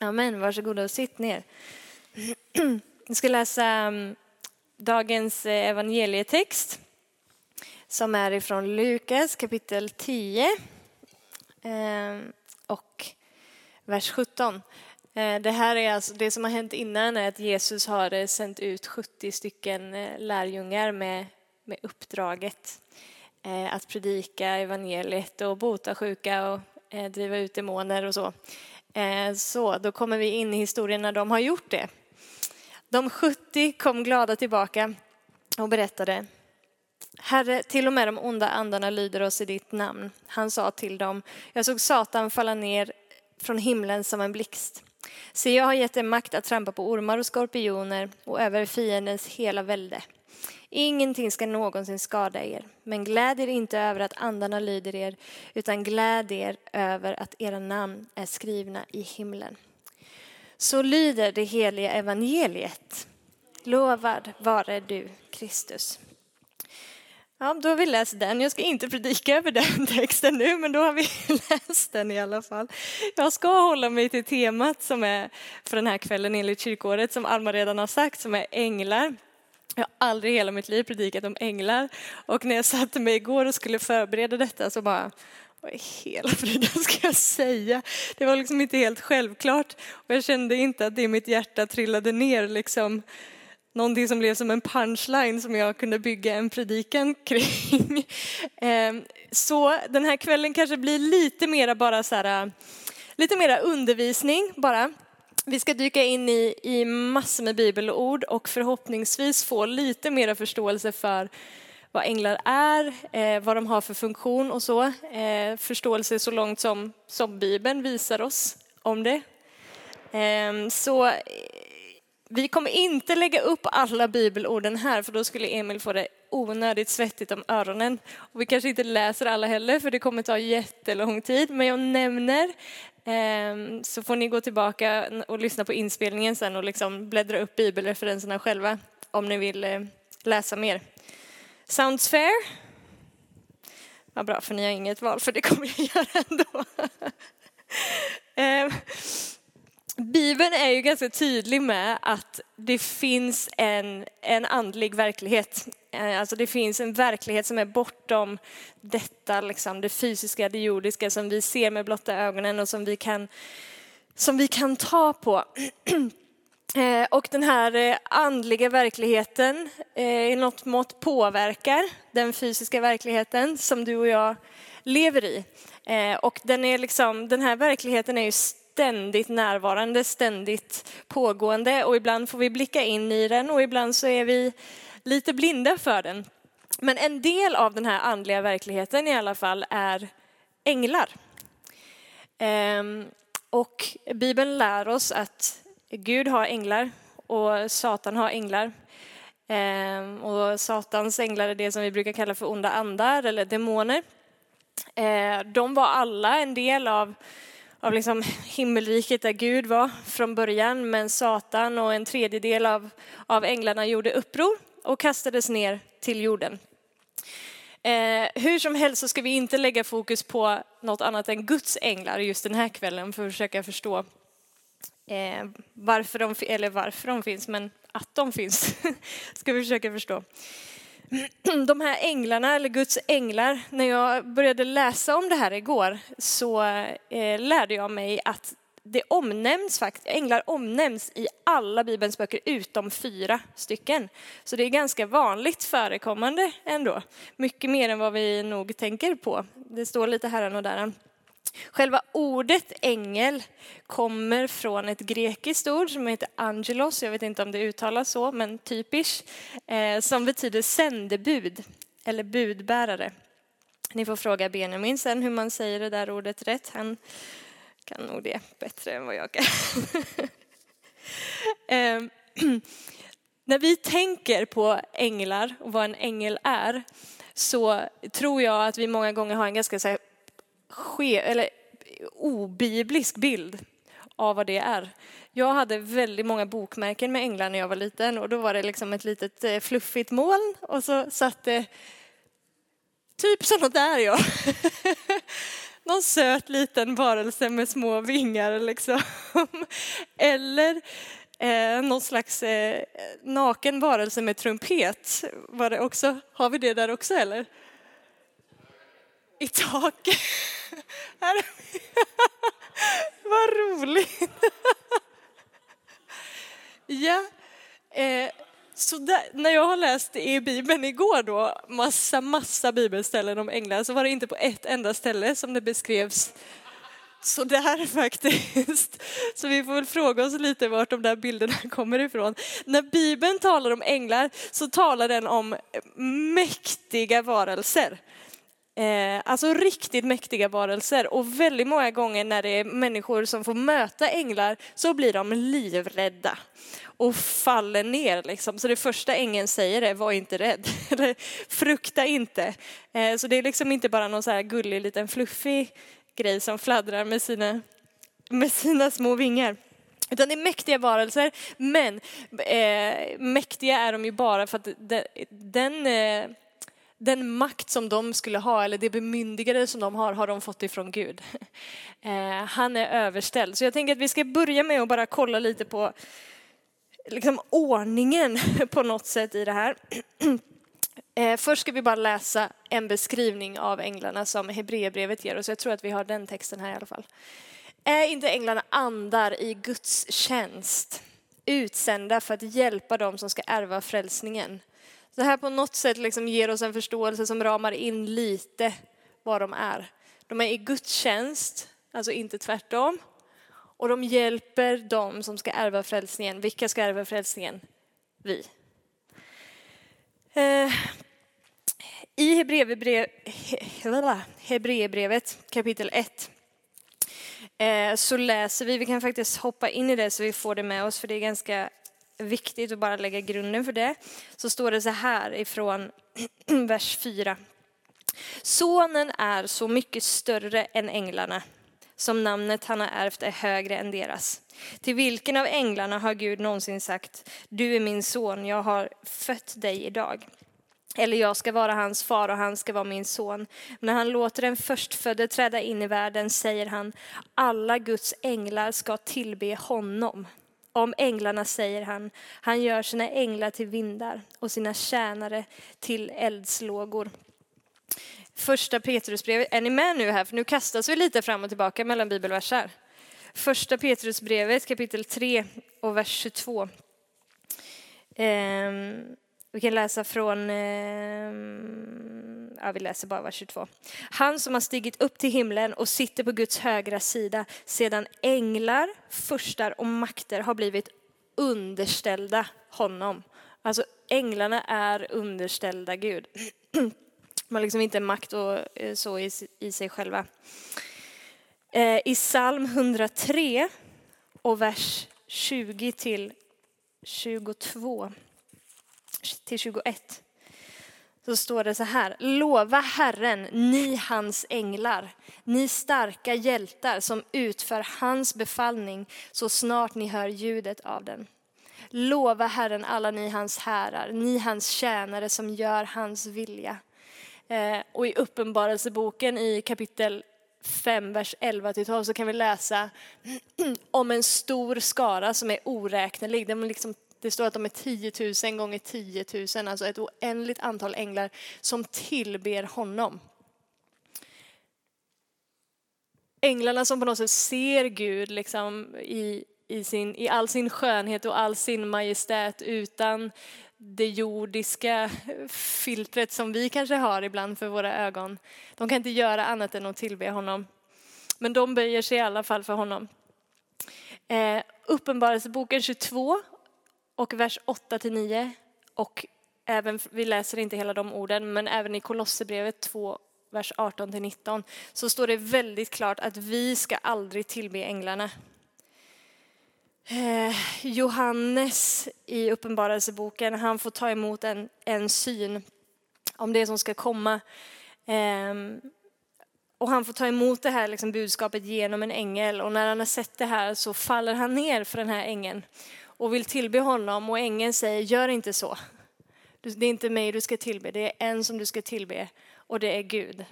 Amen, varsågoda och sitt ner. Jag ska läsa mm, dagens eh, evangelietext som är ifrån Lukas kapitel 10 ehm, och vers 17. Eh, det här är alltså det som har hänt innan är att Jesus har eh, sänt ut 70 stycken lärjungar med, med uppdraget att predika evangeliet och bota sjuka och driva ut demoner och så. Eh, så då kommer vi in i historien när de har gjort det. De 70 kom glada tillbaka och berättade Herre, till och med de onda andarna lyder oss i ditt namn. Han sa till dem, jag såg Satan falla ner från himlen som en blixt. Se, jag har gett er makt att trampa på ormar och skorpioner och över fiendens hela välde. Ingenting ska någonsin skada er, men gläd er inte över att andarna lyder er, utan gläd er över att era namn är skrivna i himlen. Så lyder det heliga evangeliet. Lovad vare du, Kristus. Ja, då har vi läst den. Jag ska inte predika över den texten nu, men då har vi läst den i alla fall. Jag ska hålla mig till temat som är för den här kvällen enligt kyrkåret, som Alma redan har sagt, som är änglar. Jag har aldrig i hela mitt liv predikat om änglar och när jag satte mig igår och skulle förbereda detta så bara, vad i hela friden ska jag säga? Det var liksom inte helt självklart och jag kände inte att det i mitt hjärta trillade ner liksom någonting som blev som en punchline som jag kunde bygga en predikan kring. Ehm, så den här kvällen kanske blir lite mera bara så här, lite mera undervisning bara. Vi ska dyka in i, i massor med bibelord och förhoppningsvis få lite mera förståelse för vad änglar är, eh, vad de har för funktion och så. Eh, förståelse så långt som, som Bibeln visar oss om det. Ehm, eh, så vi kommer inte lägga upp alla bibelorden här för då skulle Emil få det onödigt svettigt om öronen. Och vi kanske inte läser alla heller för det kommer ta jättelång tid. Men jag nämner ehm, så får ni gå tillbaka och lyssna på inspelningen sen och liksom bläddra upp bibelreferenserna själva om ni vill eh, läsa mer. Sounds fair? Vad bra, för ni har inget val för det kommer jag göra ändå. Ehm, Bibeln är ju ganska tydlig med att det finns en, en andlig verklighet. Eh, alltså det finns en verklighet som är bortom detta, liksom, det fysiska, det jordiska som vi ser med blotta ögonen och som vi kan, som vi kan ta på. Eh, och den här eh, andliga verkligheten i något mått påverkar den fysiska verkligheten som du och jag lever i. Och den, är liksom, den här verkligheten är ju ständigt närvarande, ständigt pågående och ibland får vi blicka in i den och ibland så är vi lite blinda för den. Men en del av den här andliga verkligheten i alla fall är änglar. Ehm, och Bibeln lär oss att Gud har änglar och Satan har änglar. Ehm, och Satans änglar är det som vi brukar kalla för onda andar eller demoner. Ehm, de var alla en del av av liksom himmelriket där Gud var från början, men Satan och en tredjedel av, av änglarna gjorde uppror och kastades ner till jorden. Eh, hur som helst så ska vi inte lägga fokus på något annat än Guds änglar just den här kvällen för att försöka förstå eh, varför de, eller varför de finns, men att de finns ska vi försöka förstå. de här änglarna, eller Guds änglar, när jag började läsa om det här igår så eh, lärde jag mig att det omnämns faktiskt, änglar omnämns i alla Bibelns böcker utom fyra stycken. Så det är ganska vanligt förekommande ändå. Mycket mer än vad vi nog tänker på. Det står lite här och där. Själva ordet ängel kommer från ett grekiskt ord som heter angelos, jag vet inte om det uttalas så, men typiskt, eh, som betyder sändebud eller budbärare. Ni får fråga Benjamin sen hur man säger det där ordet rätt. Han kan nog det bättre än vad jag kan. Ehm, när vi tänker på änglar och vad en ängel är så tror jag att vi många gånger har en ganska så ske, eller obiblisk bild av vad det är. Jag hade väldigt många bokmärken med änglar när jag var liten och då var det liksom ett litet eh, fluffigt moln och så satt det typ sådant där ja. någon söt liten varelse med små vingar liksom. Eller eh, någon slags eh, naken varelse med trumpet. Var det också, har vi det där också eller? I taket. Vad roligt. ja. Eh, så där, när jag har läst i Bibeln igår då, massa, massa bibelställen om änglar, så var det inte på ett enda ställe som det beskrevs så där faktiskt. Så vi får väl fråga oss lite vart de där bilderna kommer ifrån. När Bibeln talar om änglar så talar den om mäktiga varelser. Eh, alltså riktigt mäktiga varelser och väldigt många gånger när det är människor som får möta änglar så blir de livrädda och faller ner. Liksom. Så det första ängeln säger är var inte rädd, eller frukta inte. Eh, så det är liksom inte bara någon så här gullig liten fluffig grej som fladdrar med sina, med sina små vingar. Utan det är mäktiga varelser, men eh, mäktiga är de ju bara för att den, den eh, den makt som de skulle ha, eller det bemyndigande som de har, har de fått ifrån Gud. Eh, han är överställd. Så jag tänker att vi ska börja med att bara kolla lite på liksom, ordningen på något sätt i det här. Eh, först ska vi bara läsa en beskrivning av änglarna som Hebreerbrevet ger oss. Jag tror att vi har den texten här i alla fall. Är inte änglarna andar i Guds tjänst, utsända för att hjälpa dem som ska ärva frälsningen? Det här på något sätt liksom ger oss en förståelse som ramar in lite vad de är. De är i Guds tjänst, alltså inte tvärtom. Och de hjälper dem som ska ärva frälsningen. Vilka ska ärva frälsningen? Vi. Eh, I Hebreerbrevet kapitel 1 eh, så läser vi, vi kan faktiskt hoppa in i det så vi får det med oss för det är ganska viktigt att bara lägga grunden för det, så står det så här ifrån vers 4. Sonen är så mycket större än änglarna, som namnet han har ärvt är högre än deras. Till vilken av änglarna har Gud någonsin sagt, du är min son, jag har fött dig idag. Eller jag ska vara hans far och han ska vara min son. När han låter den förstfödde träda in i världen säger han, alla Guds änglar ska tillbe honom. Om änglarna säger han, han gör sina änglar till vindar och sina tjänare till eldslågor. Första Petrusbrevet, är ni med nu här? För nu kastas vi lite fram och tillbaka mellan bibelversar. Första Petrusbrevet kapitel 3 och vers 22. Ehm, vi kan läsa från, eh, ja vi läser bara vers 22. Han som har stigit upp till himlen och sitter på Guds högra sida sedan änglar, furstar och makter har blivit underställda honom. Alltså änglarna är underställda Gud. De har liksom inte makt och eh, så i, i sig själva. Eh, I psalm 103 och vers 20 till 22 till 21 så står det så här. Lova Herren, ni hans änglar, ni starka hjältar som utför hans befallning så snart ni hör ljudet av den. Lova Herren alla ni hans härar, ni hans tjänare som gör hans vilja. Eh, och i Uppenbarelseboken i kapitel 5, vers 11 till 12 så kan vi läsa om en stor skara som är oräknelig. De liksom det står att de är 10 000 gånger 10 000, alltså ett oändligt antal änglar som tillber honom. Änglarna som på något sätt ser Gud liksom i, i, sin, i all sin skönhet och all sin majestät utan det jordiska filtret som vi kanske har ibland för våra ögon. De kan inte göra annat än att tillbe honom. Men de böjer sig i alla fall för honom. Eh, Uppenbarelseboken 22 och vers 8 till 9 och även, vi läser inte hela de orden, men även i Kolosserbrevet 2, vers 18 till 19 så står det väldigt klart att vi ska aldrig tillbe änglarna. Eh, Johannes i Uppenbarelseboken, han får ta emot en, en syn om det som ska komma. Eh, och han får ta emot det här liksom, budskapet genom en ängel och när han har sett det här så faller han ner för den här ängeln och vill tillbe honom och ängeln säger gör inte så. Det är inte mig du ska tillbe, det är en som du ska tillbe och det är Gud.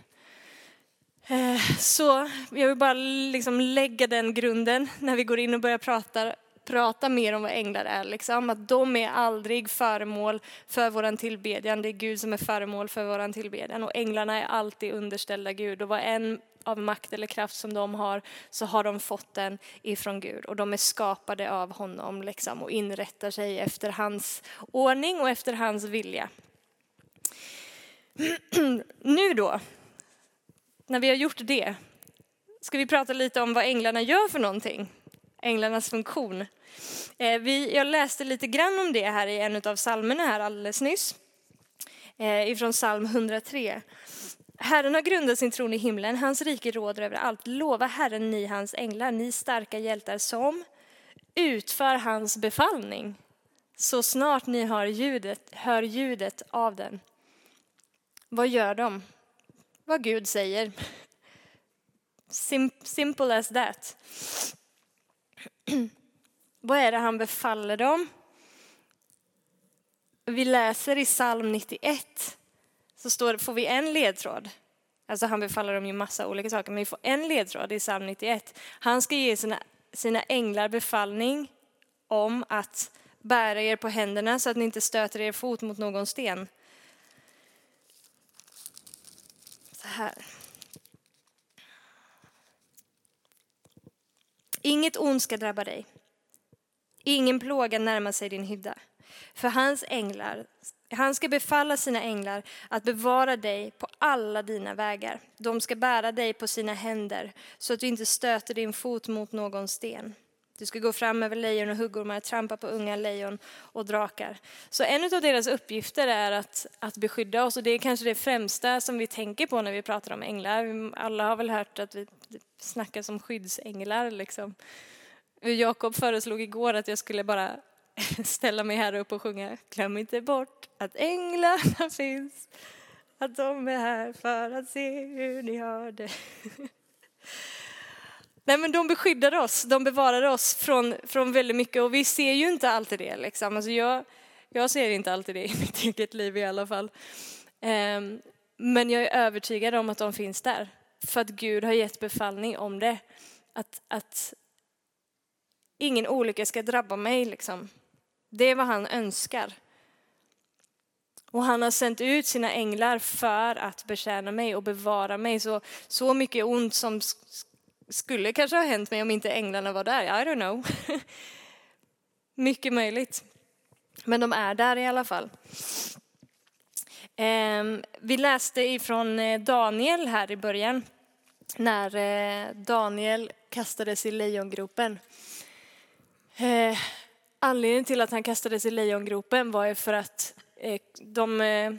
Eh, så jag vill bara liksom lägga den grunden när vi går in och börjar prata, prata mer om vad änglar är. Liksom. Att de är aldrig föremål för vår tillbedjan. Det är Gud som är föremål för vår tillbedjan. Och änglarna är alltid underställda Gud. Och vad en av makt eller kraft som de har så har de fått den ifrån Gud. Och de är skapade av honom liksom, och inrättar sig efter hans ordning och efter hans vilja. nu då, när vi har gjort det, ska vi prata lite om vad änglarna gör för någonting. Änglarnas funktion. Eh, vi, jag läste lite grann om det här i en av psalmerna här alldeles nyss. Eh, ifrån psalm 103. Herren har grundat sin tron i himlen, hans rike råder över allt. Lova Herren ni hans änglar, ni starka hjältar som utför hans befallning så snart ni hör ljudet, hör ljudet av den. Vad gör de? Vad Gud säger. Sim simple as that. Vad är det han befaller dem? Vi läser i psalm 91 så står, får vi en ledtråd. Alltså han befaller dem ju massa olika saker, men vi får en ledtråd i psalm 91. Han ska ge sina, sina änglar befallning om att bära er på händerna så att ni inte stöter er fot mot någon sten. Så här. Inget ont ska drabba dig. Ingen plåga närmar sig din hydda. För hans änglar, han ska befalla sina änglar att bevara dig på alla dina vägar. De ska bära dig på sina händer så att du inte stöter din fot mot någon sten. Du ska gå fram över lejon och huggormar, trampa på unga lejon och drakar. Så en av deras uppgifter är att, att beskydda oss och det är kanske det främsta som vi tänker på när vi pratar om änglar. Alla har väl hört att vi snackar som skyddsänglar liksom. Jakob föreslog igår att jag skulle bara ställa mig här upp och sjunga Glöm inte bort att änglarna finns, att de är här för att se hur ni har det. Nej men de beskyddar oss, de bevarar oss från, från väldigt mycket och vi ser ju inte alltid det. Liksom. Alltså jag, jag ser inte alltid det i mitt eget liv i alla fall. Um, men jag är övertygad om att de finns där. För att Gud har gett befallning om det. Att, att ingen olycka ska drabba mig. Liksom. Det är vad han önskar. Och han har sänt ut sina änglar för att betjäna mig och bevara mig. Så, så mycket ont som skulle kanske ha hänt mig om inte änglarna var där. I don't know. mycket möjligt. Men de är där i alla fall. Ehm, vi läste ifrån eh, Daniel här i början. När eh, Daniel kastades i lejongropen. Eh, Anledningen till att han kastades i lejongropen var ju för att eh, de, eh,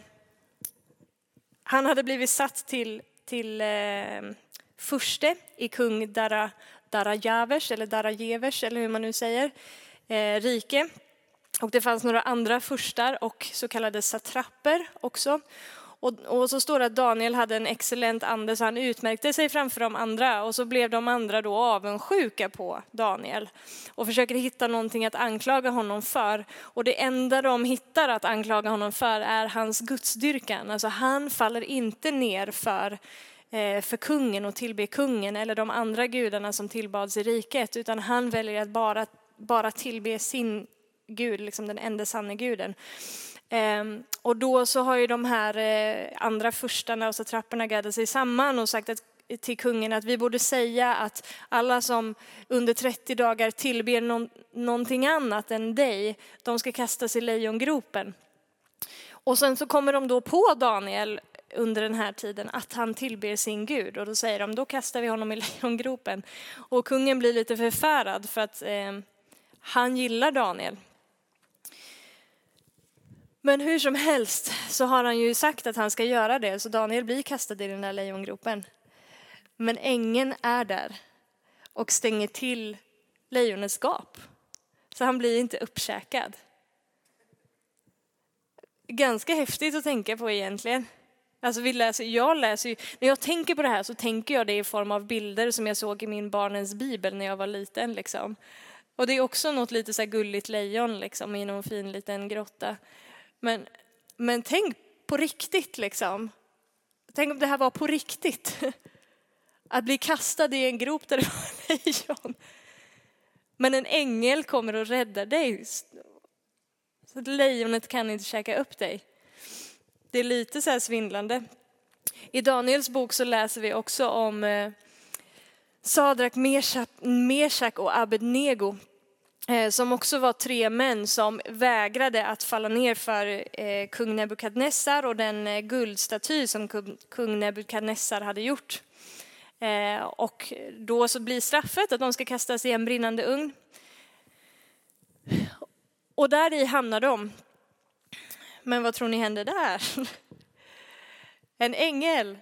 han hade blivit satt till, till eh, furste i kung Dara, Darajavers, eller Darajevers, eller hur man nu säger, eh, rike. Och det fanns några andra furstar och så kallade satrapper också. Och, och, så står det att Daniel hade en excellent ande så han utmärkte sig framför de andra och så blev de andra då avundsjuka på Daniel och försöker hitta någonting att anklaga honom för. Och det enda de hittar att anklaga honom för är hans gudsdyrkan. Alltså han faller inte ner för eh, för kungen och tillbe kungen eller de andra gudarna som tillbads i riket utan han väljer att bara, bara tillbe sin Gud, liksom den enda sanne guden. Ehm, och då så har ju de här eh, andra furstarna och så alltså trapporna gaddat sig samman och sagt att, till kungen att vi borde säga att alla som under 30 dagar tillber någon, någonting annat än dig, de ska kastas i lejongropen. Och sen så kommer de då på Daniel under den här tiden att han tillber sin Gud och då säger de då kastar vi honom i lejongropen. Och kungen blir lite förfärad för att eh, han gillar Daniel. Men hur som helst så har han ju sagt att han ska göra det, så Daniel blir kastad i den där lejongropen. Men ängeln är där och stänger till lejonets gap. Så han blir inte uppkäkad. Ganska häftigt att tänka på egentligen. Alltså vi läser, jag läser ju, när jag tänker på det här så tänker jag det i form av bilder som jag såg i min barnens bibel när jag var liten. Liksom. Och det är också något lite så gulligt lejon liksom, i någon fin liten grotta. Men, men tänk på riktigt liksom. Tänk om det här var på riktigt. Att bli kastad i en grop där det var lejon. Men en ängel kommer och räddar dig. Så att lejonet kan inte käka upp dig. Det är lite så här svindlande. I Daniels bok så läser vi också om eh, Sadrak, Meshach och Abednego Eh, som också var tre män som vägrade att falla ner för eh, kung Nebukadnessar och den eh, guldstaty som kung Nebukadnessar hade gjort. Eh, och då så blir straffet att de ska kastas i en brinnande ugn. Och där i hamnar de. Men vad tror ni händer där? En ängel.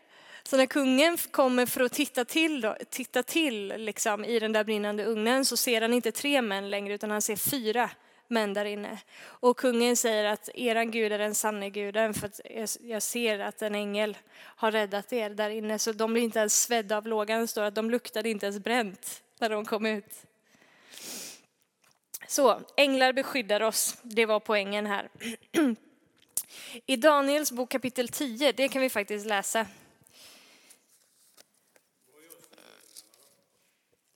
Så när kungen kommer för att titta till, då, titta till liksom, i den där brinnande ugnen så ser han inte tre män längre utan han ser fyra män där inne. Och kungen säger att eran Gud är den sanne guden för att jag ser att en ängel har räddat er där inne. Så de blir inte ens svedda av lågan, det står att de luktade inte ens bränt när de kom ut. Så, änglar beskyddar oss, det var poängen här. I Daniels bok kapitel 10, det kan vi faktiskt läsa.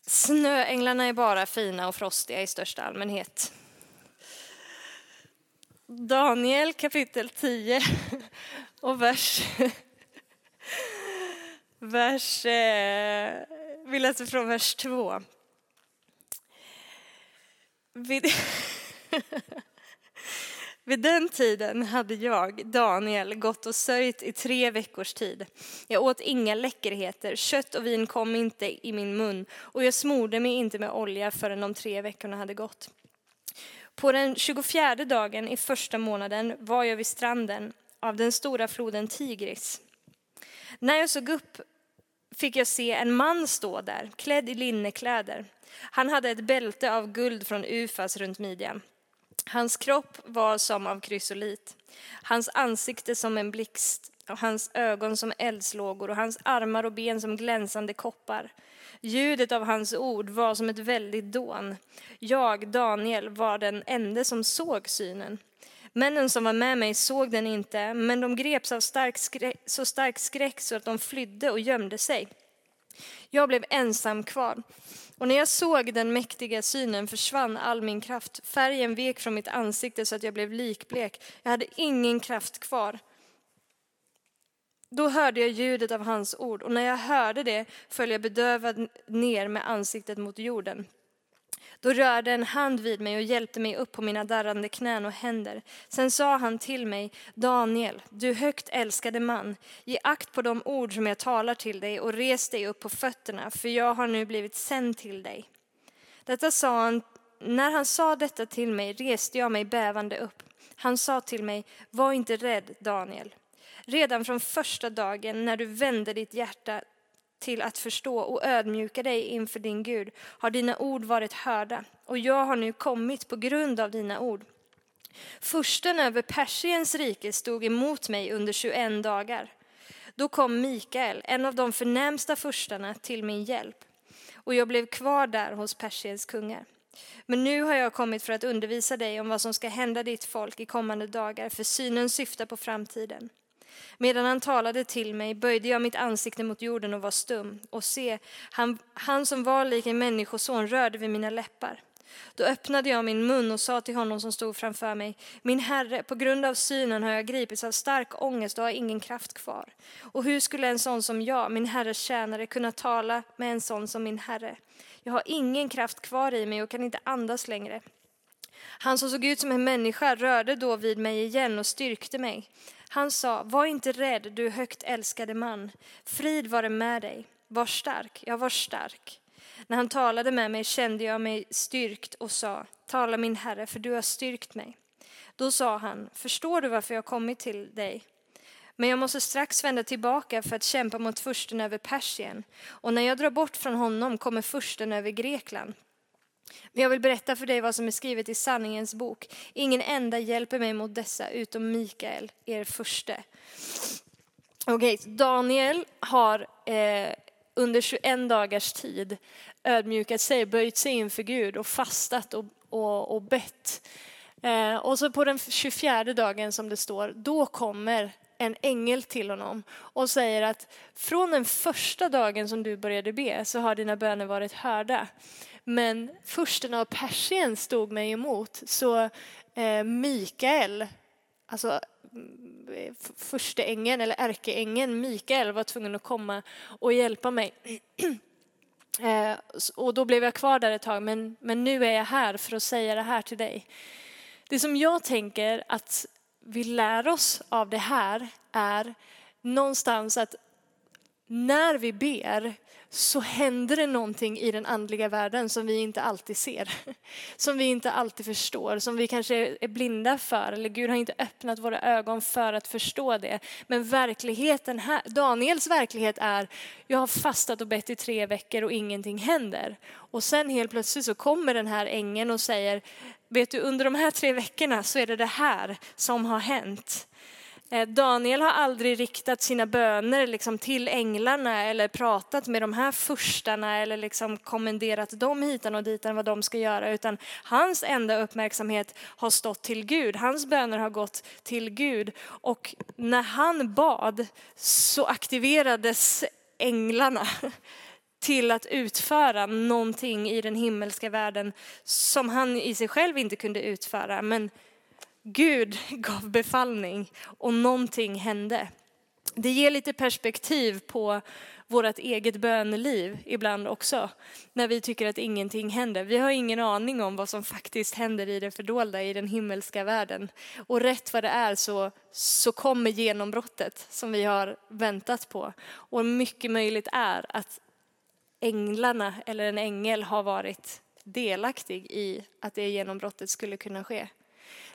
Snöänglarna är bara fina och frostiga i största allmänhet. Daniel kapitel 10 och vers... vers eh, vi läser från vers 2. Vid, vid den tiden hade jag, Daniel, gått och sörjt i tre veckors tid. Jag åt inga läckerheter, kött och vin kom inte i min mun och jag smorde mig inte med olja förrän de tre veckorna hade gått. På den 24 dagen i första månaden var jag vid stranden av den stora floden Tigris. När jag såg upp fick jag se en man stå där, klädd i linnekläder. Han hade ett bälte av guld från Ufas runt midjan. Hans kropp var som av krysolit, hans ansikte som en blixt och hans ögon som eldslågor och hans armar och ben som glänsande koppar. Ljudet av hans ord var som ett väldigt dån. Jag, Daniel, var den enda som såg synen. Männen som var med mig såg den inte, men de greps av stark skräck, så stark skräck så att de flydde och gömde sig. Jag blev ensam kvar. Och när jag såg den mäktiga synen försvann all min kraft. Färgen vek från mitt ansikte så att jag blev likblek. Jag hade ingen kraft kvar. Då hörde jag ljudet av hans ord och när jag hörde det föll jag bedövad ner med ansiktet mot jorden. Då rörde en hand vid mig och hjälpte mig upp på mina darrande knän och händer. Sen sa han till mig, Daniel, du högt älskade man, ge akt på de ord som jag talar till dig och res dig upp på fötterna, för jag har nu blivit sänd till dig. Detta sa han, när han sa detta till mig reste jag mig bävande upp. Han sa till mig, var inte rädd Daniel. Redan från första dagen när du vände ditt hjärta till att förstå och ödmjuka dig inför din Gud har dina ord varit hörda och jag har nu kommit på grund av dina ord. Försten över Persiens rike stod emot mig under 21 dagar. Då kom Mikael, en av de förnämsta furstarna, till min hjälp och jag blev kvar där hos Persiens kungar. Men nu har jag kommit för att undervisa dig om vad som ska hända ditt folk i kommande dagar, för synen syftar på framtiden. Medan han talade till mig böjde jag mitt ansikte mot jorden och var stum. Och se, han, han som var lik en människoson rörde vid mina läppar. Då öppnade jag min mun och sa till honom som stod framför mig, min herre, på grund av synen har jag gripits av stark ångest och har ingen kraft kvar. Och hur skulle en sån som jag, min herres tjänare, kunna tala med en sån som min herre? Jag har ingen kraft kvar i mig och kan inte andas längre. Han som såg ut som en människa rörde då vid mig igen och styrkte mig. Han sa, var inte rädd du högt älskade man, frid vare med dig, var stark, jag var stark. När han talade med mig kände jag mig styrkt och sa, tala min herre, för du har styrkt mig. Då sa han, förstår du varför jag kommit till dig? Men jag måste strax vända tillbaka för att kämpa mot fursten över Persien, och när jag drar bort från honom kommer fursten över Grekland. Men jag vill berätta för dig vad som är skrivet i sanningens bok. Ingen enda hjälper mig mot dessa utom Mikael, er förste. Okej, okay, Daniel har eh, under 21 dagars tid ödmjukat sig, böjt sig inför Gud och fastat och, och, och bett. Eh, och så på den 24 dagen som det står, då kommer en ängel till honom och säger att från den första dagen som du började be så har dina böner varit hörda. Men fursten av Persien stod mig emot. Så eh, Mikael, alltså mm, första eller ärkeängeln Mikael var tvungen att komma och hjälpa mig. Eh, och då blev jag kvar där ett tag, men, men nu är jag här för att säga det här till dig. Det som jag tänker att vi lär oss av det här är någonstans att när vi ber så händer det någonting i den andliga världen som vi inte alltid ser. Som vi inte alltid förstår, som vi kanske är blinda för. Eller Gud har inte öppnat våra ögon för att förstå det. Men verkligheten här, Daniels verklighet är, jag har fastat och bett i tre veckor och ingenting händer. Och sen helt plötsligt så kommer den här ängeln och säger, vet du under de här tre veckorna så är det det här som har hänt. Eh, Daniel har aldrig riktat sina böner liksom till änglarna eller pratat med de här furstarna eller liksom kommenderat dem hitan och ditan vad de ska göra, utan hans enda uppmärksamhet har stått till Gud. Hans böner har gått till Gud och när han bad så aktiverades änglarna till att utföra någonting i den himmelska världen som han i sig själv inte kunde utföra. Men Gud gav befallning och någonting hände. Det ger lite perspektiv på vårt eget böneliv ibland också, när vi tycker att ingenting händer. Vi har ingen aning om vad som faktiskt händer i det fördolda, i den himmelska världen. Och rätt vad det är så, så kommer genombrottet som vi har väntat på. Och mycket möjligt är att änglarna eller en ängel har varit delaktig i att det genombrottet skulle kunna ske.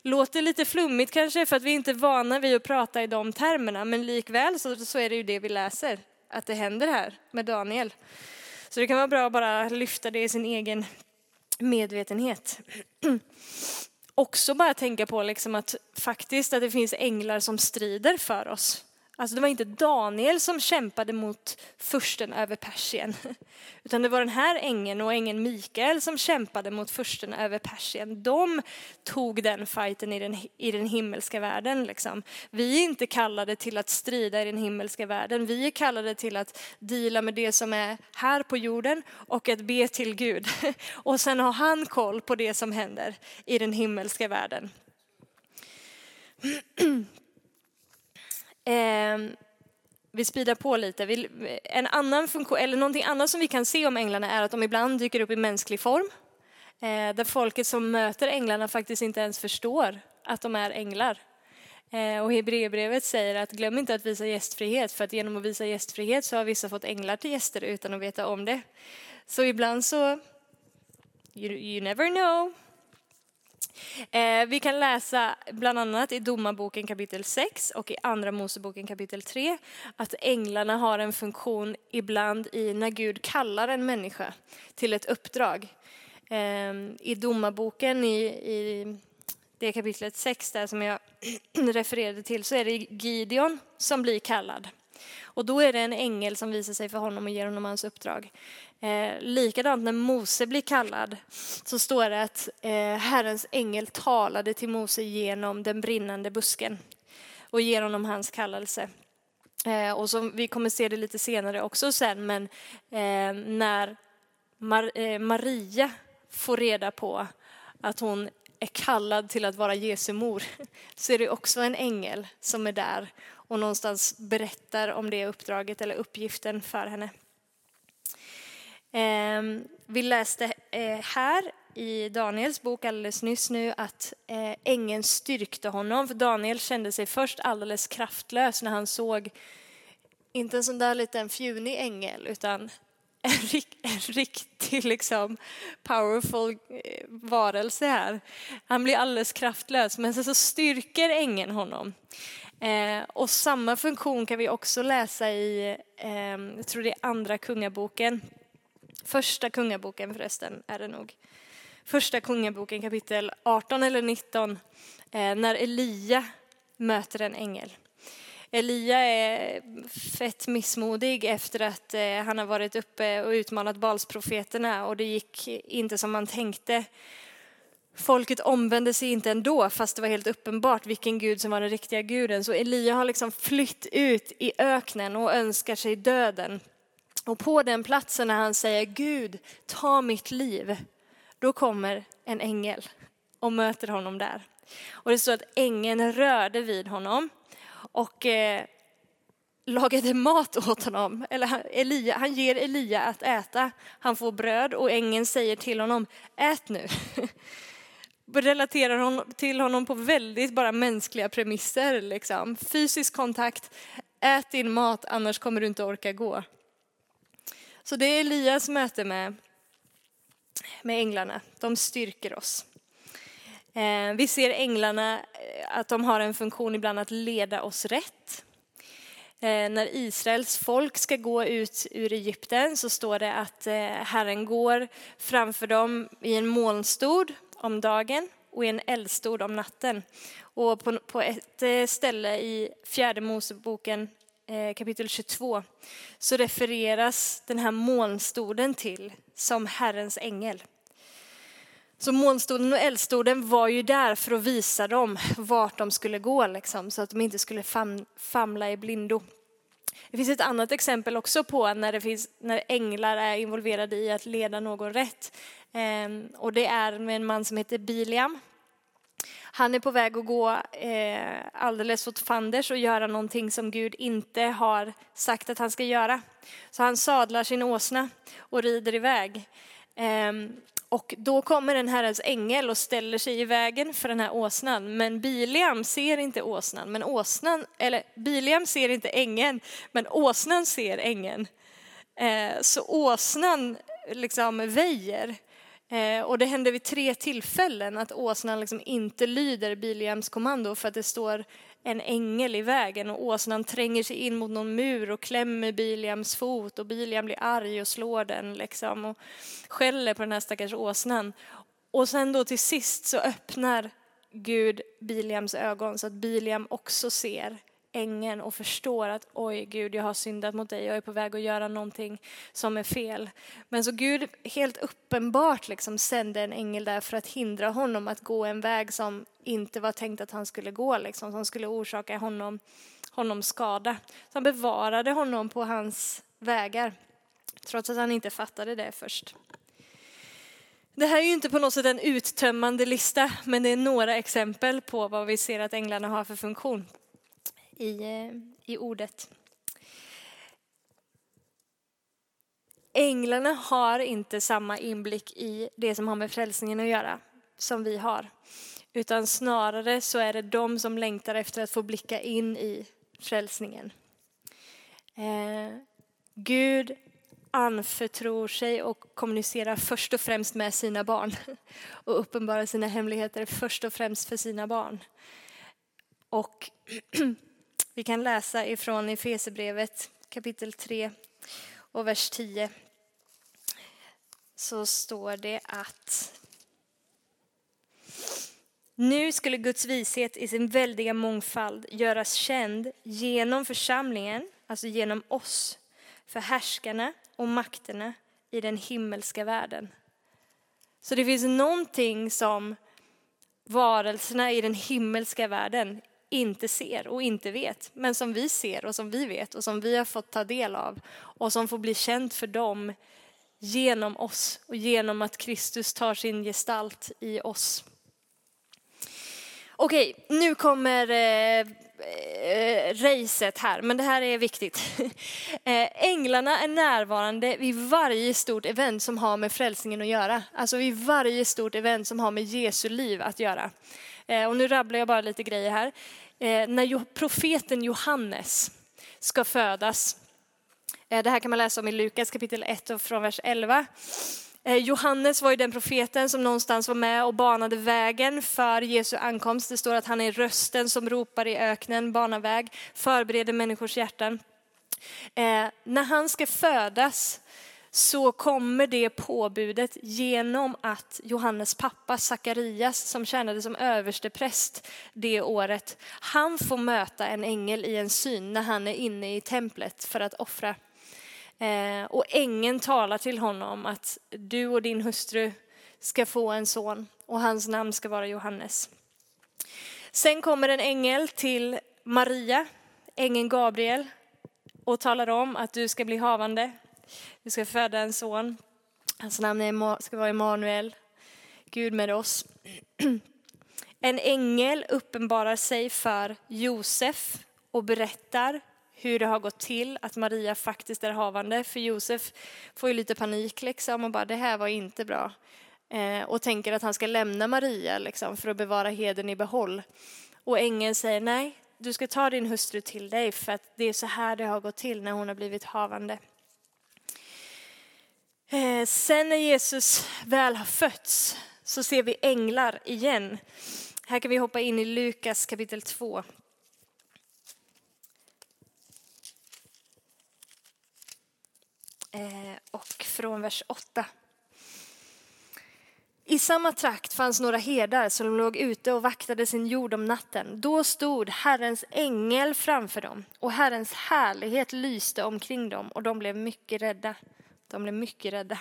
Låter lite flummigt kanske för att vi inte är vana vid att prata i de termerna, men likväl så, så är det ju det vi läser, att det händer här med Daniel. Så det kan vara bra att bara lyfta det i sin egen medvetenhet. Också bara tänka på liksom att faktiskt att det finns änglar som strider för oss. Alltså det var inte Daniel som kämpade mot försten över Persien, utan det var den här ängeln och ängeln Mikael som kämpade mot försten över Persien. De tog den fighten i den, i den himmelska världen. Liksom. Vi är inte kallade till att strida i den himmelska världen. Vi är kallade till att dela med det som är här på jorden och att be till Gud. Och sen har han koll på det som händer i den himmelska världen. Eh, vi speedar på lite. Vi, en annan funktion, eller någonting annat som vi kan se om änglarna är att de ibland dyker upp i mänsklig form. Eh, där folket som möter änglarna faktiskt inte ens förstår att de är änglar. Eh, och Hebreerbrevet säger att glöm inte att visa gästfrihet, för att genom att visa gästfrihet så har vissa fått änglar till gäster utan att veta om det. Så ibland så, you, you never know. Eh, vi kan läsa bland annat i Domarboken kapitel 6 och i Andra Moseboken kapitel 3 att änglarna har en funktion ibland i när Gud kallar en människa till ett uppdrag. Eh, I Domarboken i, i det kapitlet 6 där som jag refererade till så är det Gideon som blir kallad. Och då är det en ängel som visar sig för honom och ger honom hans uppdrag. Eh, likadant när Mose blir kallad så står det att eh, Herrens ängel talade till Mose genom den brinnande busken och ger honom hans kallelse. Eh, och som vi kommer se det lite senare också sen, men eh, när Mar eh, Maria får reda på att hon är kallad till att vara Jesu mor så är det också en ängel som är där och någonstans berättar om det uppdraget eller uppgiften för henne. Ehm, vi läste eh, här i Daniels bok alldeles nyss nu att eh, ängeln styrkte honom. För Daniel kände sig först alldeles kraftlös när han såg, inte en sån där liten fjunig ängel, utan en, en riktig liksom powerful eh, varelse här. Han blir alldeles kraftlös, men sen så styrker ängeln honom. Eh, och samma funktion kan vi också läsa i, eh, jag tror det är andra kungaboken, Första kungaboken förresten är det nog. Första kungaboken kapitel 18 eller 19 eh, när Elia möter en ängel. Elia är fett missmodig efter att eh, han har varit uppe och utmanat Balsprofeterna och det gick inte som man tänkte folket omvände sig inte ändå, fast det var helt uppenbart vilken Gud som var den riktiga guden. Så Elia har liksom flytt ut i öknen och önskar sig döden. Och på den platsen när han säger Gud, ta mitt liv, då kommer en ängel och möter honom där. Och det står att ängeln rörde vid honom och eh, lagade mat åt honom. Eller Elia, han ger Elia att äta. Han får bröd och ängeln säger till honom, ät nu. Relaterar hon till honom på väldigt bara mänskliga premisser. Liksom. Fysisk kontakt, ät din mat annars kommer du inte orka gå. Så det är Elias möte med, med änglarna. De styrker oss. Eh, vi ser änglarna eh, att de har en funktion ibland att leda oss rätt. Eh, när Israels folk ska gå ut ur Egypten så står det att eh, Herren går framför dem i en molnstod om dagen och i en eldstod om natten. Och på, på ett eh, ställe i fjärde Moseboken Eh, kapitel 22 så refereras den här molnstoden till som Herrens ängel. Så molnstoden och eldstoden var ju där för att visa dem vart de skulle gå, liksom, så att de inte skulle fam famla i blindo. Det finns ett annat exempel också på när, det finns, när änglar är involverade i att leda någon rätt. Ehm, och det är med en man som heter Biliam. Han är på väg att gå eh, alldeles åt fanders och göra någonting som Gud inte har sagt att han ska göra. Så han sadlar sin åsna och rider iväg. Eh, och då kommer en Herrens ängel och ställer sig i vägen för den här åsnan. Men Biliam ser inte åsnan, men åsnan, eller Biliam ser inte ängeln, men åsnan ser ängeln. Eh, så åsnan liksom väjer. Eh, och det händer vid tre tillfällen att åsnan liksom inte lyder Biliams kommando för att det står en ängel i vägen och åsnan tränger sig in mot någon mur och klämmer Biliams fot och Biliam blir arg och slår den liksom och skäller på den här stackars åsnan. Och sen då till sist så öppnar Gud Biliams ögon så att Biliam också ser ängeln och förstår att oj Gud, jag har syndat mot dig, jag är på väg att göra någonting som är fel. Men så Gud helt uppenbart liksom sände en ängel där för att hindra honom att gå en väg som inte var tänkt att han skulle gå, liksom, som skulle orsaka honom, honom skada. Så han bevarade honom på hans vägar, trots att han inte fattade det först. Det här är ju inte på något sätt en uttömmande lista, men det är några exempel på vad vi ser att änglarna har för funktion i, eh, i ordet. Änglarna har inte samma inblick i det som har med frälsningen att göra som vi har. Utan snarare så är det de som längtar efter att få blicka in i frälsningen. Eh, Gud anförtror sig och kommunicerar först och främst med sina barn och uppenbarar sina hemligheter först och främst för sina barn. Och Vi kan läsa ifrån Efesebrevet kapitel 3 och vers 10. Så står det att nu skulle Guds vishet i sin väldiga mångfald göras känd genom församlingen, alltså genom oss, för härskarna och makterna i den himmelska världen. Så det finns någonting som varelserna i den himmelska världen inte ser och inte vet, men som vi ser och som vi vet och som vi har fått ta del av och som får bli känt för dem genom oss och genom att Kristus tar sin gestalt i oss. Okej, nu kommer eh, eh, racet här, men det här är viktigt. Eh, änglarna är närvarande vid varje stort event som har med frälsningen att göra. Alltså vid varje stort event som har med Jesu liv att göra. Eh, och nu rabblar jag bara lite grejer här. Eh, när profeten Johannes ska födas, eh, det här kan man läsa om i Lukas kapitel 1 och från vers 11. Eh, Johannes var ju den profeten som någonstans var med och banade vägen för Jesu ankomst. Det står att han är rösten som ropar i öknen, banar väg, förbereder människors hjärtan. när han ska födas så kommer det påbudet genom att Johannes pappa Sakarias som tjänade som överstepräst det året, han får möta en ängel i en syn när han är inne i templet för att offra. Eh, och ängeln talar till honom att du och din hustru ska få en son och hans namn ska vara Johannes. Sen kommer en ängel till Maria, ängeln Gabriel, och talar om att du ska bli havande. Du ska föda en son. Hans namn ska vara Emanuel, Gud med oss. En ängel uppenbarar sig för Josef och berättar hur det har gått till att Maria faktiskt är havande. För Josef får ju lite panik liksom och bara det här var inte bra. Eh, och tänker att han ska lämna Maria liksom, för att bevara heden i behåll. Och ängeln säger nej, du ska ta din hustru till dig för att det är så här det har gått till när hon har blivit havande. Eh, sen när Jesus väl har fötts så ser vi änglar igen. Här kan vi hoppa in i Lukas kapitel 2. Eh, och från vers 8. I samma trakt fanns några herdar som låg ute och vaktade sin jord om natten. Då stod Herrens ängel framför dem och Herrens härlighet lyste omkring dem och de blev mycket rädda. De blev mycket rädda.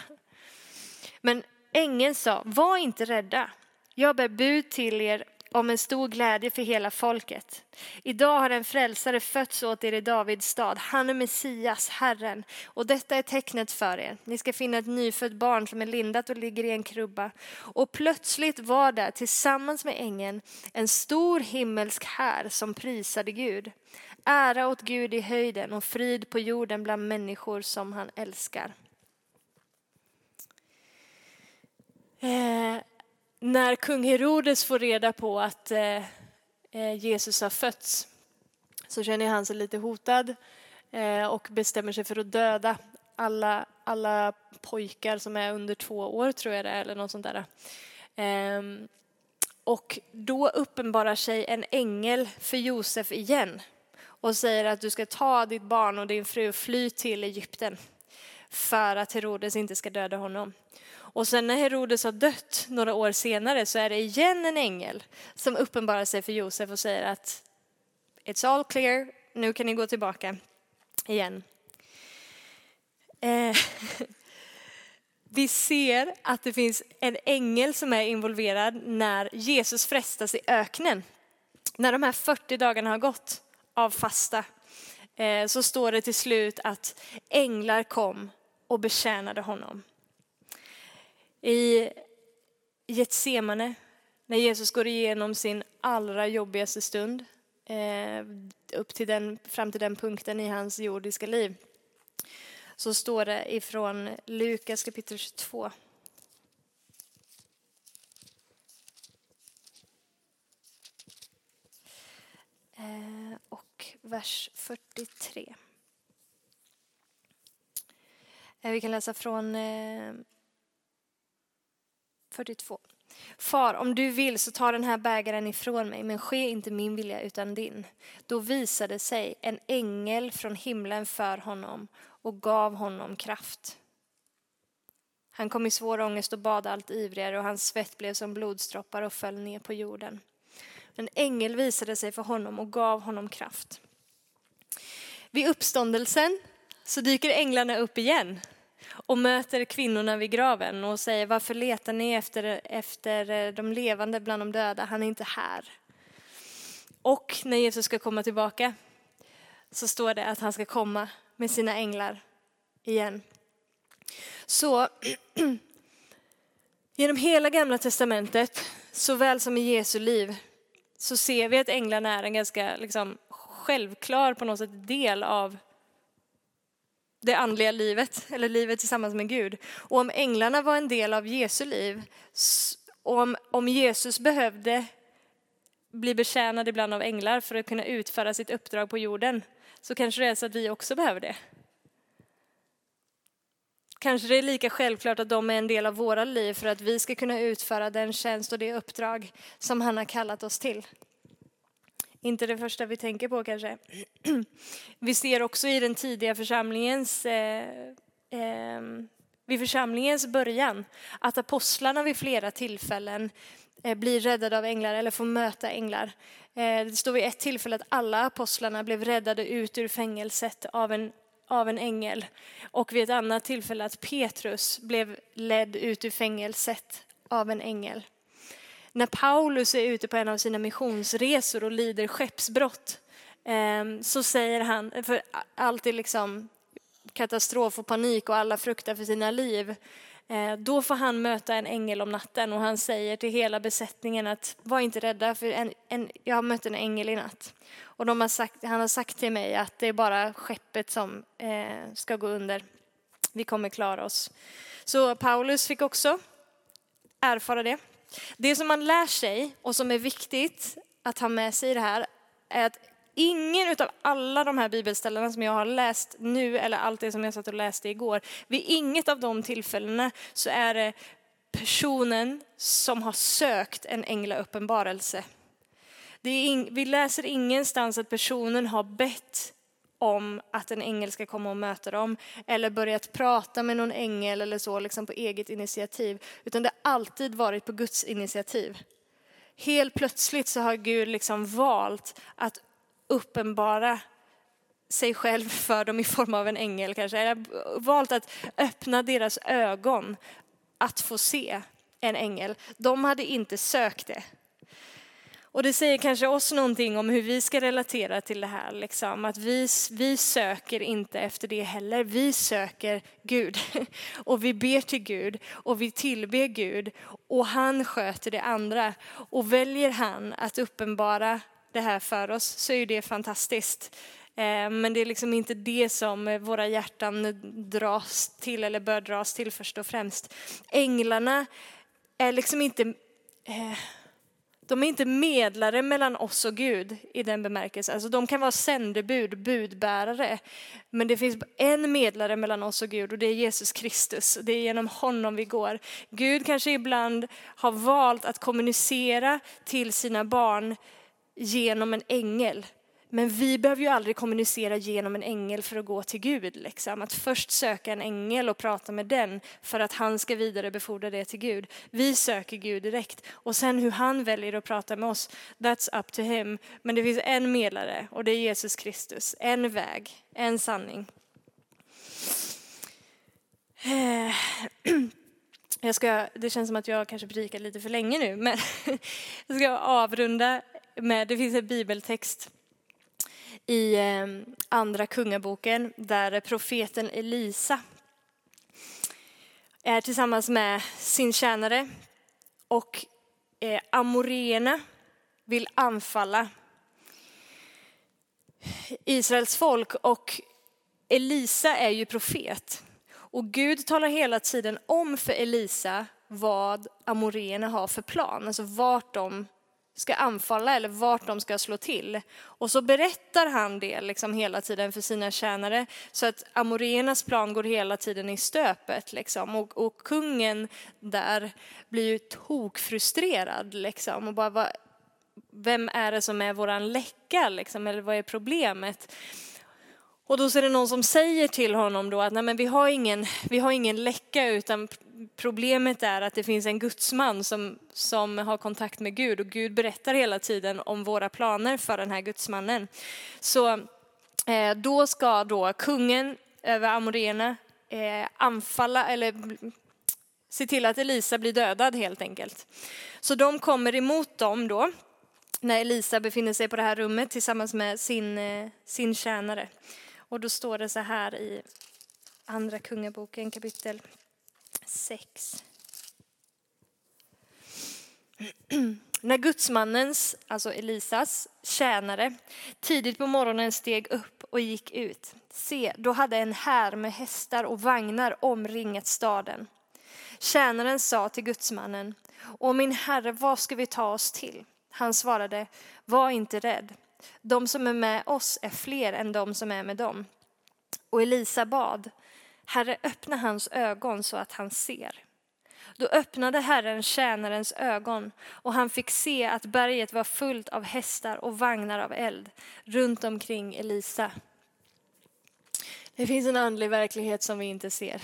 Men ängeln sa, var inte rädda. Jag bär bud till er om en stor glädje för hela folket. Idag har en frälsare fötts åt er i Davids stad. Han är Messias, Herren. Och detta är tecknet för er. Ni ska finna ett nyfött barn som är lindat och ligger i en krubba. Och plötsligt var där tillsammans med ängeln en stor himmelsk här som prisade Gud. Ära åt Gud i höjden och frid på jorden bland människor som han älskar. Eh, när kung Herodes får reda på att eh, eh, Jesus har fötts så känner han sig lite hotad eh, och bestämmer sig för att döda alla, alla pojkar som är under två år, tror jag det är, eller något sånt där. Ehm, och då uppenbarar sig en ängel för Josef igen och säger att du ska ta ditt barn och din fru och fly till Egypten för att Herodes inte ska döda honom. Och sen när Herodes har dött några år senare så är det igen en ängel som uppenbarar sig för Josef och säger att it's all clear, nu kan ni gå tillbaka igen. Eh, vi ser att det finns en ängel som är involverad när Jesus frestas i öknen. När de här 40 dagarna har gått av fasta eh, så står det till slut att änglar kom och betjänade honom. I Getsemane, när Jesus går igenom sin allra jobbigaste stund, eh, upp till den, fram till den punkten i hans jordiska liv, så står det ifrån Lukas kapitel 22. Eh, och vers 43. Eh, Eh, vi kan läsa från eh, 42. Far, om du vill så ta den här bägaren ifrån mig, men ske inte min vilja utan din. Då visade sig en ängel från himlen för honom och gav honom kraft. Han kom i svår ångest och bad allt ivrigare och hans svett blev som blodsdroppar och föll ner på jorden. En ängel visade sig för honom och gav honom kraft. Vid uppståndelsen så dyker änglarna upp igen och möter kvinnorna vid graven och säger varför letar ni efter, efter eh, de levande bland de döda? Han är inte här. Och när Jesus ska komma tillbaka så står det att han ska komma med sina änglar igen. Så genom hela gamla testamentet, såväl som i Jesu liv, så ser vi att änglarna är en ganska liksom, självklar på något sätt del av det andliga livet, eller livet tillsammans med Gud. Och om änglarna var en del av Jesu liv, och om, om Jesus behövde bli betjänad ibland av änglar för att kunna utföra sitt uppdrag på jorden, så kanske det är så att vi också behöver det. Kanske det är lika självklart att de är en del av våra liv för att vi ska kunna utföra den tjänst och det uppdrag som han har kallat oss till. Inte det första vi tänker på kanske. Vi ser också i den tidiga församlingens, eh, eh, vid församlingens början att apostlarna vid flera tillfällen eh, blir räddade av änglar eller får möta änglar. Eh, det står vid ett tillfälle att alla apostlarna blev räddade ut ur fängelset av en, av en ängel. Och vid ett annat tillfälle att Petrus blev ledd ut ur fängelset av en ängel. När Paulus är ute på en av sina missionsresor och lider skeppsbrott ehm, så säger han, för allt är liksom katastrof och panik och alla fruktar för sina liv. Eh, då får han möta en ängel om natten och han säger till hela besättningen att var inte rädda för en, en, jag har mött en ängel i natt. Och de har sagt, han har sagt till mig att det är bara skeppet som eh, ska gå under. Vi kommer klara oss. Så Paulus fick också erfara det. Det som man lär sig och som är viktigt att ha med sig i det här är att ingen av alla de här bibelställena som jag har läst nu eller allt det som jag satt och läste igår, vid inget av de tillfällena så är det personen som har sökt en änglauppenbarelse. vi läser ingenstans att personen har bett om att en ängel ska komma och möta dem eller börjat prata med någon ängel eller så liksom på eget initiativ, utan det har alltid varit på Guds initiativ. Helt plötsligt så har Gud liksom valt att uppenbara sig själv för dem i form av en ängel kanske, eller valt att öppna deras ögon att få se en ängel. De hade inte sökt det. Och det säger kanske oss någonting om hur vi ska relatera till det här. Liksom. Att vi, vi söker inte efter det heller. Vi söker Gud. Och vi ber till Gud och vi tillber Gud. Och han sköter det andra. Och väljer han att uppenbara det här för oss så är det fantastiskt. Eh, men det är liksom inte det som våra hjärtan dras till eller bör dras till först och främst. Änglarna är liksom inte eh, de är inte medlare mellan oss och Gud i den bemärkelsen. Alltså de kan vara sändebud, budbärare. Men det finns en medlare mellan oss och Gud och det är Jesus Kristus. Det är genom honom vi går. Gud kanske ibland har valt att kommunicera till sina barn genom en ängel. Men vi behöver ju aldrig kommunicera genom en ängel för att gå till Gud. Liksom. Att först söka en ängel och prata med den för att han ska vidarebefordra det till Gud. Vi söker Gud direkt och sen hur han väljer att prata med oss, that's up to him. Men det finns en medlare och det är Jesus Kristus. En väg, en sanning. Eh, jag ska, det känns som att jag kanske predikar lite för länge nu, men jag ska avrunda med, det finns en bibeltext i ehm, andra kungaboken där profeten Elisa är tillsammans med sin tjänare och eh, amoréerna Amorena vill anfalla Israels folk och Elisa är ju profet. Och Gud talar hela tiden om för Elisa vad amorena har för plan, alltså vart de ska anfalla eller vart de ska slå till. Och så berättar han det liksom hela tiden för sina tjänare så att amoreernas plan går hela tiden i stöpet. Liksom. Och, och kungen där blir ju tokfrustrerad liksom. och bara, vem är det som är våran läcka liksom, eller vad är problemet? Och då är det någon som säger till honom då att nej men vi har ingen, vi har ingen läcka utan problemet är att det finns en gudsman som, som har kontakt med Gud och Gud berättar hela tiden om våra planer för den här gudsmannen. Så eh, då ska då kungen över Amorena eh, anfalla eller se till att Elisa blir dödad helt enkelt. Så de kommer emot dem då när Elisa befinner sig på det här rummet tillsammans med sin, eh, sin tjänare. Och då står det så här i Andra Kungaboken kapitel 6. När gudsmannens, alltså Elisas, tjänare tidigt på morgonen steg upp och gick ut, se, då hade en här med hästar och vagnar omringat staden. Tjänaren sa till gudsmannen, Åh min herre, vad ska vi ta oss till? Han svarade, var inte rädd. De som är med oss är fler än de som är med dem. Och Elisa bad, Herre, öppna hans ögon så att han ser. Då öppnade Herren tjänarens ögon och han fick se att berget var fullt av hästar och vagnar av eld runt omkring Elisa. Det finns en andlig verklighet som vi inte ser.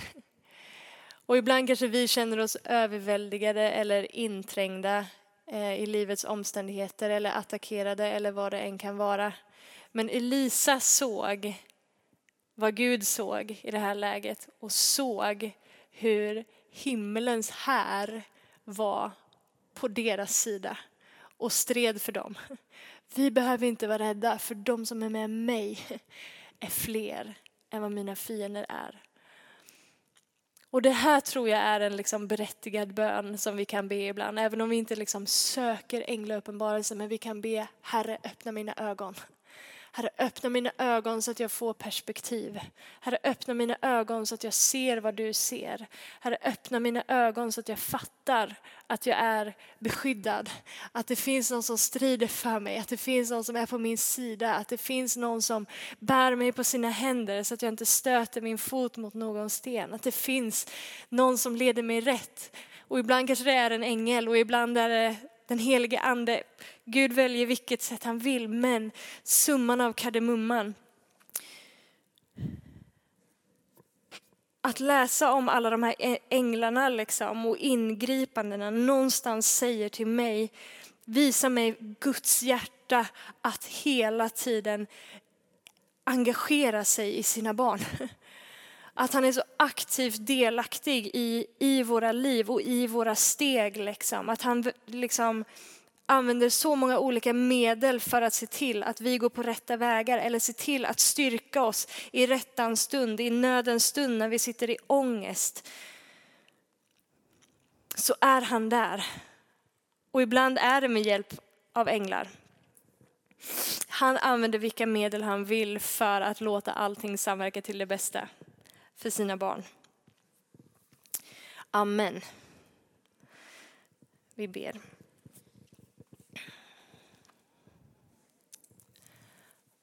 Och ibland kanske vi känner oss överväldigade eller inträngda Eh, i livets omständigheter eller attackerade eller vad det än kan vara. Men Elisa såg vad Gud såg i det här läget och såg hur himmelens här var på deras sida och stred för dem. Vi behöver inte vara rädda för de som är med mig är fler än vad mina fiender är. Och det här tror jag är en liksom berättigad bön som vi kan be ibland, även om vi inte liksom söker änglauppenbarelse, men vi kan be Herre öppna mina ögon. Herre, öppna mina ögon så att jag får perspektiv. Herre, öppna mina ögon så att jag ser vad du ser. Herre, öppna mina ögon så att jag fattar att jag är beskyddad. Att det finns någon som strider för mig, att det finns någon som är på min sida, att det finns någon som bär mig på sina händer så att jag inte stöter min fot mot någon sten. Att det finns någon som leder mig rätt. Och ibland kanske det är en ängel och ibland är det den helige ande. Gud väljer vilket sätt han vill, men summan av kardemumman. Att läsa om alla de här änglarna liksom, och ingripandena någonstans säger till mig, visa mig Guds hjärta att hela tiden engagera sig i sina barn. Att han är så aktivt delaktig i, i våra liv och i våra steg. Liksom. Att han liksom använder så många olika medel för att se till att vi går på rätta vägar eller se till att styrka oss i rättans stund, i nödens stund när vi sitter i ångest. Så är han där. Och ibland är det med hjälp av änglar. Han använder vilka medel han vill för att låta allting samverka till det bästa för sina barn. Amen. Vi ber.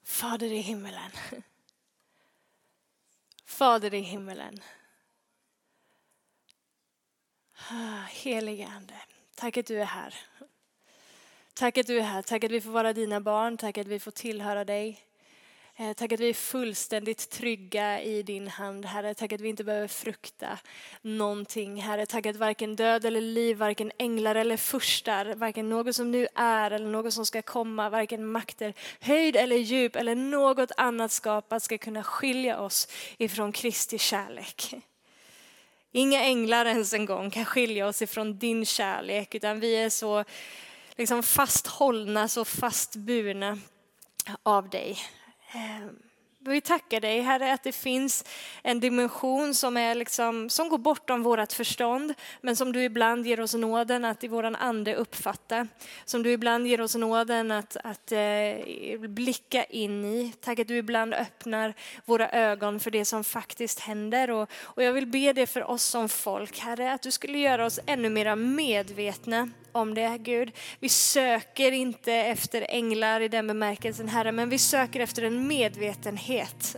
Fader i himmelen. Fader i himmelen. Ah, helige Ande, tack att du är här. Tack att du är här, tack att vi får vara dina barn, tack att vi får tillhöra dig. Eh, tack att vi är fullständigt trygga i din hand, Herre. Tack att vi inte behöver frukta någonting, Herre. Tack att varken död eller liv, varken änglar eller furstar, varken något som nu är eller något som ska komma, varken makter, höjd eller djup eller något annat skapat ska kunna skilja oss ifrån Kristi kärlek. Inga änglar ens en gång kan skilja oss ifrån din kärlek, utan vi är så liksom fasthållna, så fastburna av dig. Ehm, vi tackar dig Herre att det finns en dimension som, är liksom, som går bortom vårt förstånd, men som du ibland ger oss nåden att i våran ande uppfatta. Som du ibland ger oss nåden att, att eh, blicka in i. Tack att du ibland öppnar våra ögon för det som faktiskt händer. Och, och jag vill be det för oss som folk, Herre, att du skulle göra oss ännu mer medvetna om det, Gud. Vi söker inte efter änglar i den bemärkelsen, Herre, men vi söker efter en medvetenhet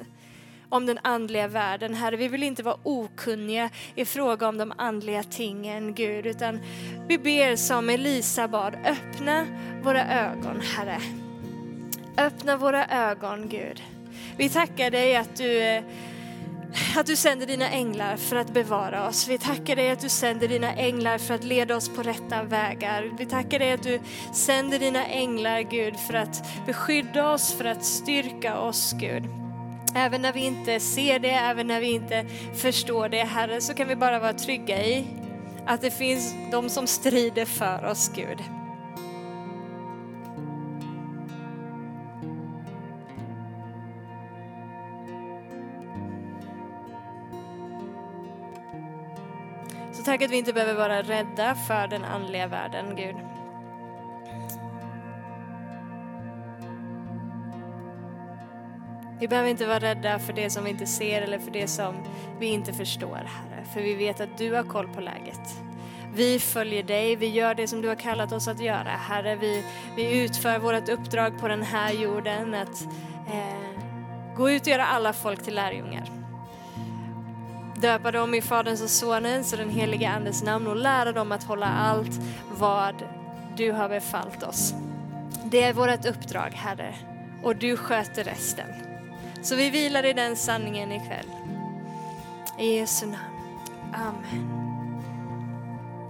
om den andliga världen, Herre. Vi vill inte vara okunniga i fråga om de andliga tingen, Gud, utan vi ber som Elisa bad, öppna våra ögon, Herre. Öppna våra ögon, Gud. Vi tackar dig att du eh, att du sänder dina änglar för att bevara oss. Vi tackar dig att du sänder dina änglar för att leda oss på rätta vägar. Vi tackar dig att du sänder dina änglar Gud för att beskydda oss, för att styrka oss Gud. Även när vi inte ser det, även när vi inte förstår det Herre, så kan vi bara vara trygga i att det finns de som strider för oss Gud. Tack att vi inte behöver vara rädda för den andliga världen, Gud. Vi behöver inte vara rädda för det som vi inte ser eller för det som vi inte förstår, Herre. För vi vet att du har koll på läget. Vi följer dig, vi gör det som du har kallat oss att göra. Herre, vi, vi utför vårt uppdrag på den här jorden att eh, gå ut och göra alla folk till lärjungar döpa dem i Faderns och Sonens och den helige Andes namn och lära dem att hålla allt vad du har befallt oss. Det är vårt uppdrag, Herre, och du sköter resten. Så vi vilar i den sanningen ikväll. I Jesu namn. Amen.